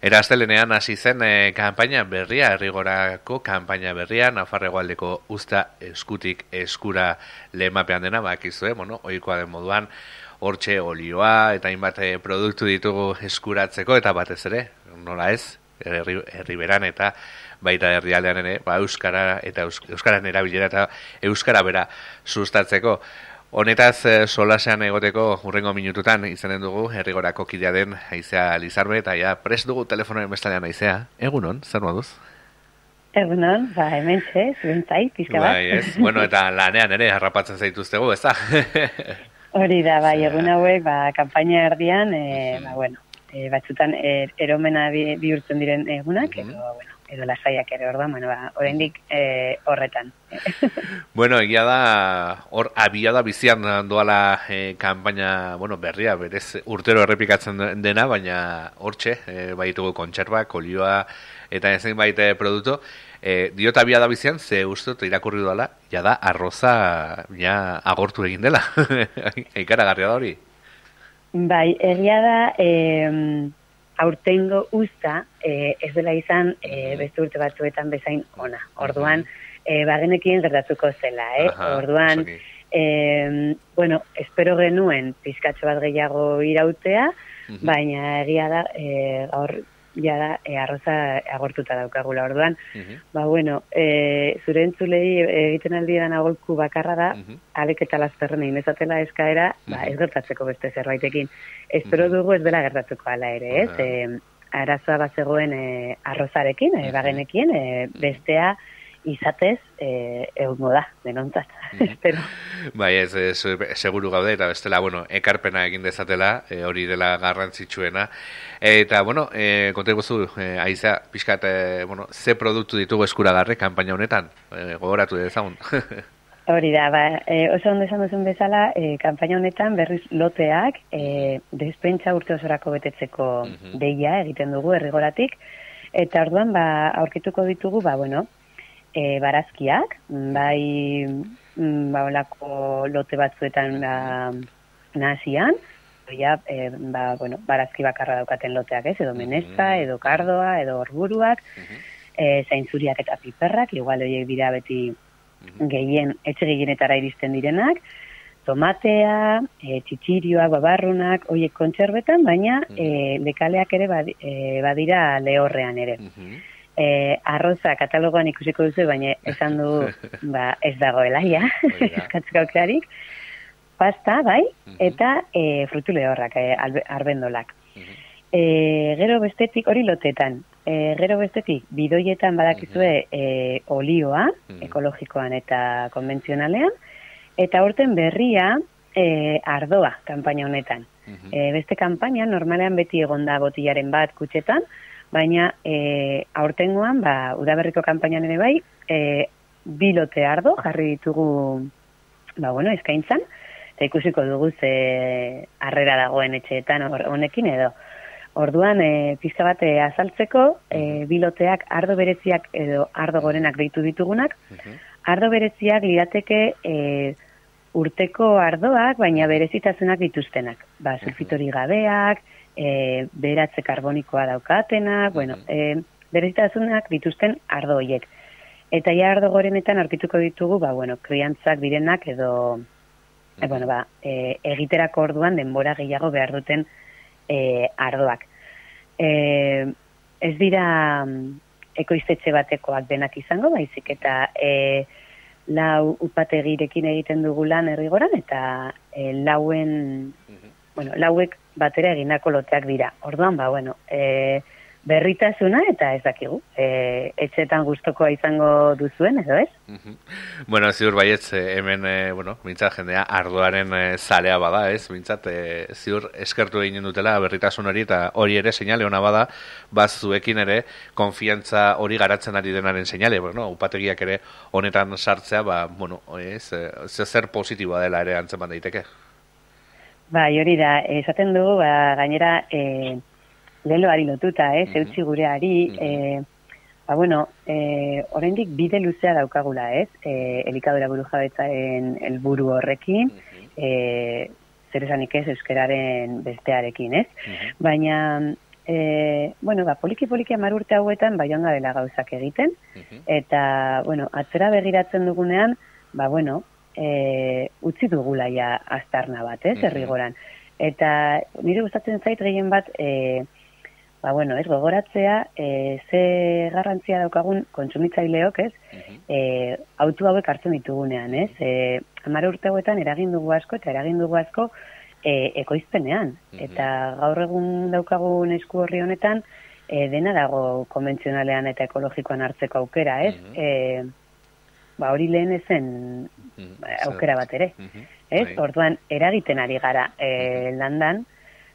Eraztelenean hasi zen e, kanpaina berria, errigorako kanpaina berria, Nafarregoaldeko usta eskutik eskura lehemapean dena, bakizue, bueno, oikoa den moduan, hortxe olioa eta hainbat eh, produktu ditugu eskuratzeko, eta batez ere, nola ez, herriberan eta baita herrialdean ere, ba, euskara eta euskaran erabilera eta euskara bera sustatzeko. Honetaz e, solasean egoteko urrengo minututan izanen dugu herrigorako kidea den aizea Lizarbe eta ja pres dugu telefonoen bestalean aizea. Egunon, zer moduz? Egunon, ba, hemen txe, zuen zait, pizka bat. Bai, ez, bueno, eta lanean ere harrapatzen zaituztegu, ez da? Hori da, bai, egun hauek, ba, kampaina erdian, e, ba, bueno, e, batzutan er, eromena bihurtzen diren egunak, mm edo, bueno, edo lasaiak ere orda, bueno, ba, oraindik e, horretan. bueno, egia da, hor abiada bizian doala e, kanpaina, bueno, berria, berez urtero errepikatzen dena, baina hortxe, e, baitugu kontserba, kolioa, eta ezein baite produktu, e, diot abiada bizian, ze uste dut irakurri doala, ja da, arroza, ja, agortu egin dela. Eikara garria da hori? Bai, egia da, eh, aurtengo usta e, ez dela izan e, beste urte batzuetan bezain ona. Orduan, e, bagenekien gertatuko zela, eh? Orduan, e, bueno, espero genuen pizkatxo bat gehiago irautea, baina egia da, e, gaur ja da, e, arroza agortuta daukagula orduan. Ba, bueno, e, zure entzulei egiten aldi da agolku bakarra da, uh -huh. alek eta lazperren egin ezatela eskaera, ba, ez gertatzeko beste zerbaitekin. Espero dugu ez dela gertatuko ala ere, ez? E, arazoa bat zegoen e, arrozarekin, e, bagenekin, e, bestea, izatez eh egongo da denontzat. Mm. espero. Bai ez, ez seguru gaude eta bestela bueno ekarpena egin dezatela e, hori dela garrantzitsuena. Eta bueno eh konta guzu e, aiza pizkat e, bueno ze produktu ditugu eskuragarre kanpaina honetan? E, gogoratu dezagun. Hori da, ba, e, oso ondo esan duzun bezala, e, kanpaina honetan berriz loteak e, despentsa urte osorako betetzeko mm deia egiten dugu errigoratik, eta orduan ba, aurkituko ditugu, ba, bueno, e, barazkiak, bai mm, ba, olako lote batzuetan da, nazian, ja, e, ba, bueno, barazki bakarra daukaten loteak ez, edo menesta, edo kardoa, edo orburuak, e, zainzuriak eta piperrak, igual horiek bira beti gehien, etxe gehienetara iristen direnak, tomatea, e, txitsirioak, babarrunak, horiek kontserbetan, baina e, lekaleak ere badira lehorrean ere e, arroza katalogoan ikusiko duzu, baina esan du ba, ez dagoela, ja, eskatzeko aukearik. Pasta, bai, eta e, frutu lehorrak, e, arbendolak. E, gero bestetik, hori lotetan, e, gero bestetik, bidoietan badakizue e, olioa, ekologikoan eta konbentzionalean, eta horten berria e, ardoa, kanpaina honetan. E, beste kanpaina, normalean beti egonda botillaren bat kutxetan, baina e, aurtengoan, ba, udaberriko kanpainan ere bai, e, bilote ardo jarri ditugu, ba, bueno, eskaintzan, eta ikusiko dugu ze arrera dagoen etxeetan honekin edo. Orduan, e, pizka bat e, azaltzeko, e, biloteak ardo bereziak edo ardo gorenak deitu ditugunak, ardo bereziak lirateke e, urteko ardoak, baina berezitasunak dituztenak. Ba, sulfitori gabeak, e, beratze karbonikoa daukatena, bueno, e, berezitasunak dituzten ardo hoiek. Eta ja ardo gorenetan arpituko ditugu, ba, bueno, kriantzak direnak edo, e, bueno, ba, e, egiterako orduan denbora gehiago behar duten e, ardoak. E, ez dira mm, ekoiztetxe batekoak denak izango, baizik eta e, lau upategirekin egiten dugu lan errigoran, eta e, lauen, bueno, lauek batera egindako loteak dira. Orduan, ba, bueno, e, berritasuna eta ez dakigu. E, etxetan gustokoa izango duzuen, edo ez? Bueno, ziur baietz, e, hemen, e, bueno, mintzat jendea, ardoaren e, zalea bada, ez? Mintzat, e, ziur eskertu egin dutela berritasun hori eta hori ere seinale ona bada, baz zuekin ere, konfiantza hori garatzen ari denaren seinale, bueno, upategiak ere honetan sartzea, ba, bueno, ez, e, zer positiboa dela ere antzeman daiteke. Bai, hori da, esaten dugu, ba, gainera, e, leloari lotuta, eh, mm -hmm. gureari, e, ba, bueno, e, oraindik bide luzea daukagula, ez, e, elikadura buru jabetzaren elburu horrekin, mm -hmm. e, zer esanik ez, euskeraren bestearekin, ez, baina, e, bueno, ba, poliki-poliki amar urte hauetan, ba, joan dela gauzak egiten, eta, bueno, atzera begiratzen dugunean, ba, bueno, e, utzi dugula ja aztarna bat, ez, errigoran. Eta nire gustatzen zait gehien bat, e, ba, bueno, ez, gogoratzea, e, ze garrantzia daukagun kontsumitzaileok, ez, e, autu hauek hartzen ditugunean, ez, e, amar urte hauetan eragin dugu asko, eta eragin dugu asko, e, ekoizpenean. Eta gaur egun daukagun esku horri honetan, e, dena dago konbentzionalean eta ekologikoan hartzeko aukera, ez? E, ba, hori lehen ezen aukera bat ere. Ez? Bai. Orduan, eragiten ari gara e, landan,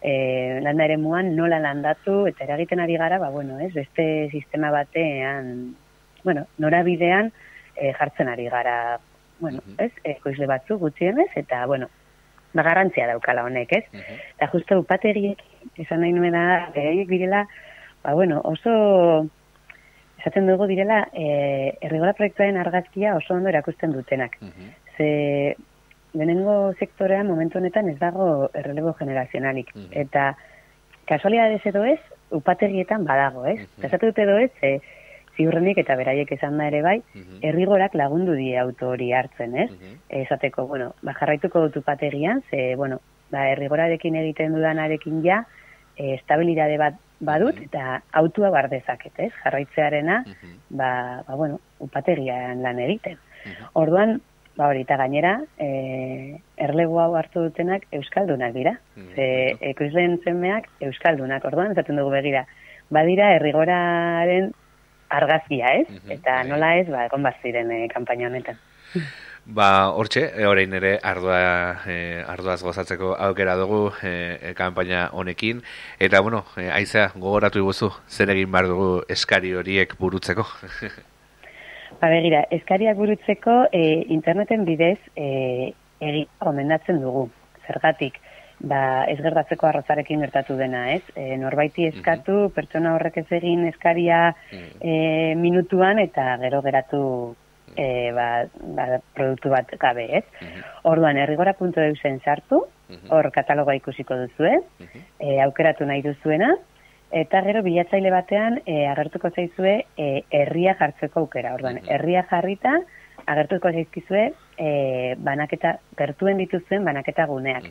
e, landa ere muan nola landatu, eta eragiten ari gara, ba, bueno, ez? Beste sistema batean, bueno, norabidean e, jartzen ari gara, bueno, ez? Ekoizle batzu gutxienez, eta, bueno, ba, garantzia daukala honek, ez? Eta justo upategiek, esan nahi nuena, beraiek direla, ba, bueno, oso, esaten dugu direla, e, errigola proiektuaren argazkia oso ondo erakusten dutenak. Ze, lehenengo sektorean momentu honetan ez dago errelebo generazionalik. Eta, kasualidades edo ez, upategietan badago, ez? -huh. dute edo ez, e, ziurrenik eta beraiek esan da ere bai, errigorak lagundu die auto hori hartzen, ez? Esateko, bueno, ba, jarraituko dut upategian, ze, bueno, ba, errigorarekin egiten dudanarekin ja, e, estabilidade bat badut, eta autua bardezaket, ez? Jarraitzearena, ba, ba, bueno, upategian lan egiten. Orduan, ba hori, eta gainera, e, erlegu hau hartu dutenak euskaldunak dira. Ze, ekoizlen zenmeak euskaldunak, orduan, esaten dugu begira. Badira, errigoraren argazkia, ez? Eta bai. nola ez, ba, egon baziren e, kanpaina honetan. Ba, hortxe, e, orain ere ardua, e, arduaz gozatzeko aukera dugu e, kanpaina honekin. Eta, bueno, e, aiza, gogoratu iguzu, zer egin behar dugu eskari horiek burutzeko? ba, begira, eskariak burutzeko e, interneten bidez e, egin gomendatzen dugu. Zergatik, ba, ez gertatzeko arrazarekin gertatu dena, ez? E, norbaiti eskatu, pertsona horrek ez egin eskaria e, minutuan eta gero geratu e, ba, ba, produktu bat gabe, ez? Orduan, errigora.eu zen sartu, hor kataloga ikusiko duzu, e, aukeratu nahi duzuena, eta gero bilatzaile batean e, agertuko zaizue e, herria jartzeko aukera. Orduan, herria jarrita, agertuko zaizkizue e, banaketa, gertuen dituzuen banaketa guneak.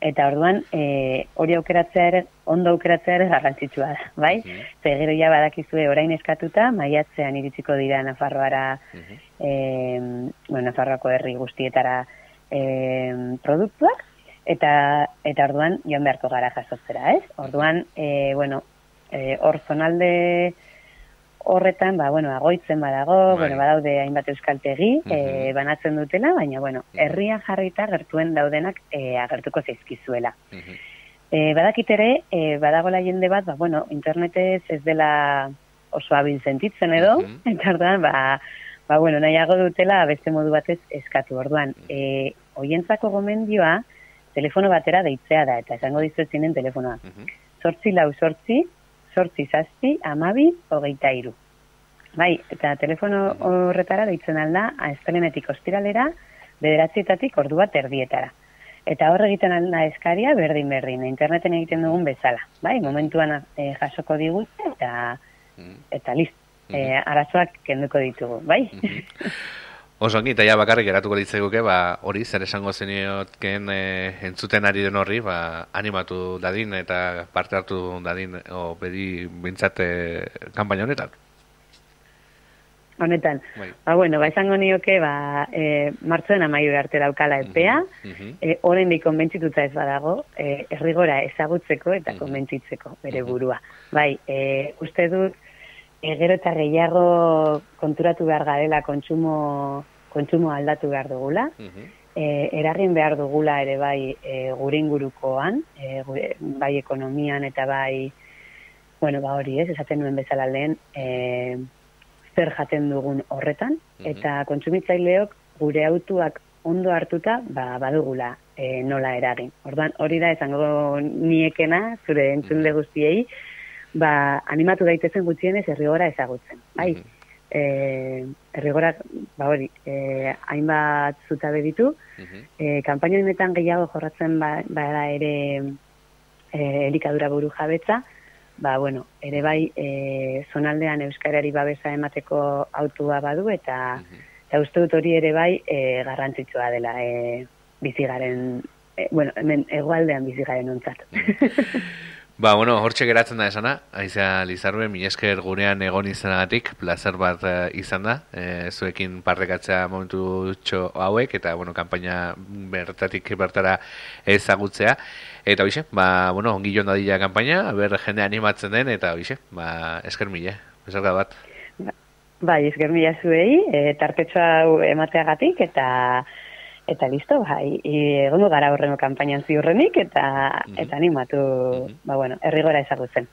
Eta orduan, e, hori aukeratzea ere, ondo aukeratzea ere garrantzitsua da, bai? Mm -hmm. Gero ja badakizue orain eskatuta, maiatzean iritsiko dira Nafarroara, mm bueno, Nafarroako herri guztietara e, produktuak, eta, eta orduan joan beharko gara jasotzera, ez? Orduan, e, bueno, e, hor zonalde horretan, ba, bueno, agoitzen badago, bai. bueno, badaude hainbat euskaltegi, uh e, banatzen dutela, baina, bueno, herria jarrita gertuen daudenak e, agertuko zaizkizuela. Uh e, badakit ere, e, badagola jende bat, ba, bueno, internetez ez dela oso abil sentitzen edo, uh -huh. eta ba, ba, bueno, nahiago dutela beste modu batez eskatu. Orduan, e, oientzako gomendioa, telefono batera deitzea da, eta esango dizuetzinen telefonoa. Uh Sortzi lau sortzi, sortzi zazpi, amabi, hogeita iru. Bai, eta telefono horretara deitzen alda, aiztelenetik ostiralera, bederatzietatik ordu bat erdietara. Eta hor egiten alda eskaria, berdin berdin, interneten egiten dugun bezala. Bai, momentuan e, jasoko digut, eta, mm. eta lizt, e, arazoak kenduko ditugu, bai? Oso ongi, eta ja bakarrik geratuko ditzeguke, ba, hori, zer esango zeniotken e, entzuten ari den horri, ba, animatu dadin eta parte hartu dadin, o bedi bintzate kampaina honetan. Honetan. Bai. Ba, bueno, ba, esango nioke, ba, e, martzoen amaiur arte daukala epea, mm -hmm. e, konbentzituta ez badago, e, errigora ezagutzeko eta mm konbentzitzeko bere burua. Bai, e, uste dut, e, gero eta gehiago konturatu behar garela kontsumo, kontsumo aldatu behar dugula. e, eragin behar dugula ere bai e, gure ingurukoan, e, bai ekonomian eta bai, bueno, ba hori ez, esaten nuen bezala lehen, e, zer jaten dugun horretan, eta kontsumitzaileok gure autuak ondo hartuta, ba, badugula e, nola eragin. Ordan hori da esango niekena, zure entzunde guztiei, ba, animatu daitezen gutxienez errigora ezagutzen. Bai, mm -hmm. errigora, ba hori, e, hainbat zutabe ditu, mm -hmm. kampaino gehiago jorratzen ba, bada ere e, elikadura buru jabetza, ba, bueno, ere bai, e, zonaldean euskarari babesa emateko autua badu, eta, eta uste dut hori ere bai e, garrantzitsua dela e, bizigaren, e, bueno, hemen egualdean bizigaren ontzat. Ba, bueno, hortxe geratzen da esana, aizea Lizarbe, mi esker gurean egon izanagatik, plazer bat uh, izan da, e, zuekin parrekatzea momentu txo hauek, eta, bueno, kampaina bertatik bertara ezagutzea. Eta, hoxe, ba, bueno, ongi joan dadila kampaina, ber jende animatzen den, eta, hoxe, ba, esker mila, bezarka bat. Ba, bai, esker mila zuei, e, tartetxoa emateagatik, eta eta listo, bai, egongo gara horrengo kanpainan ziurrenik, eta, mm -hmm. eta animatu, mm -hmm. ba, bueno, errigora ezagutzen.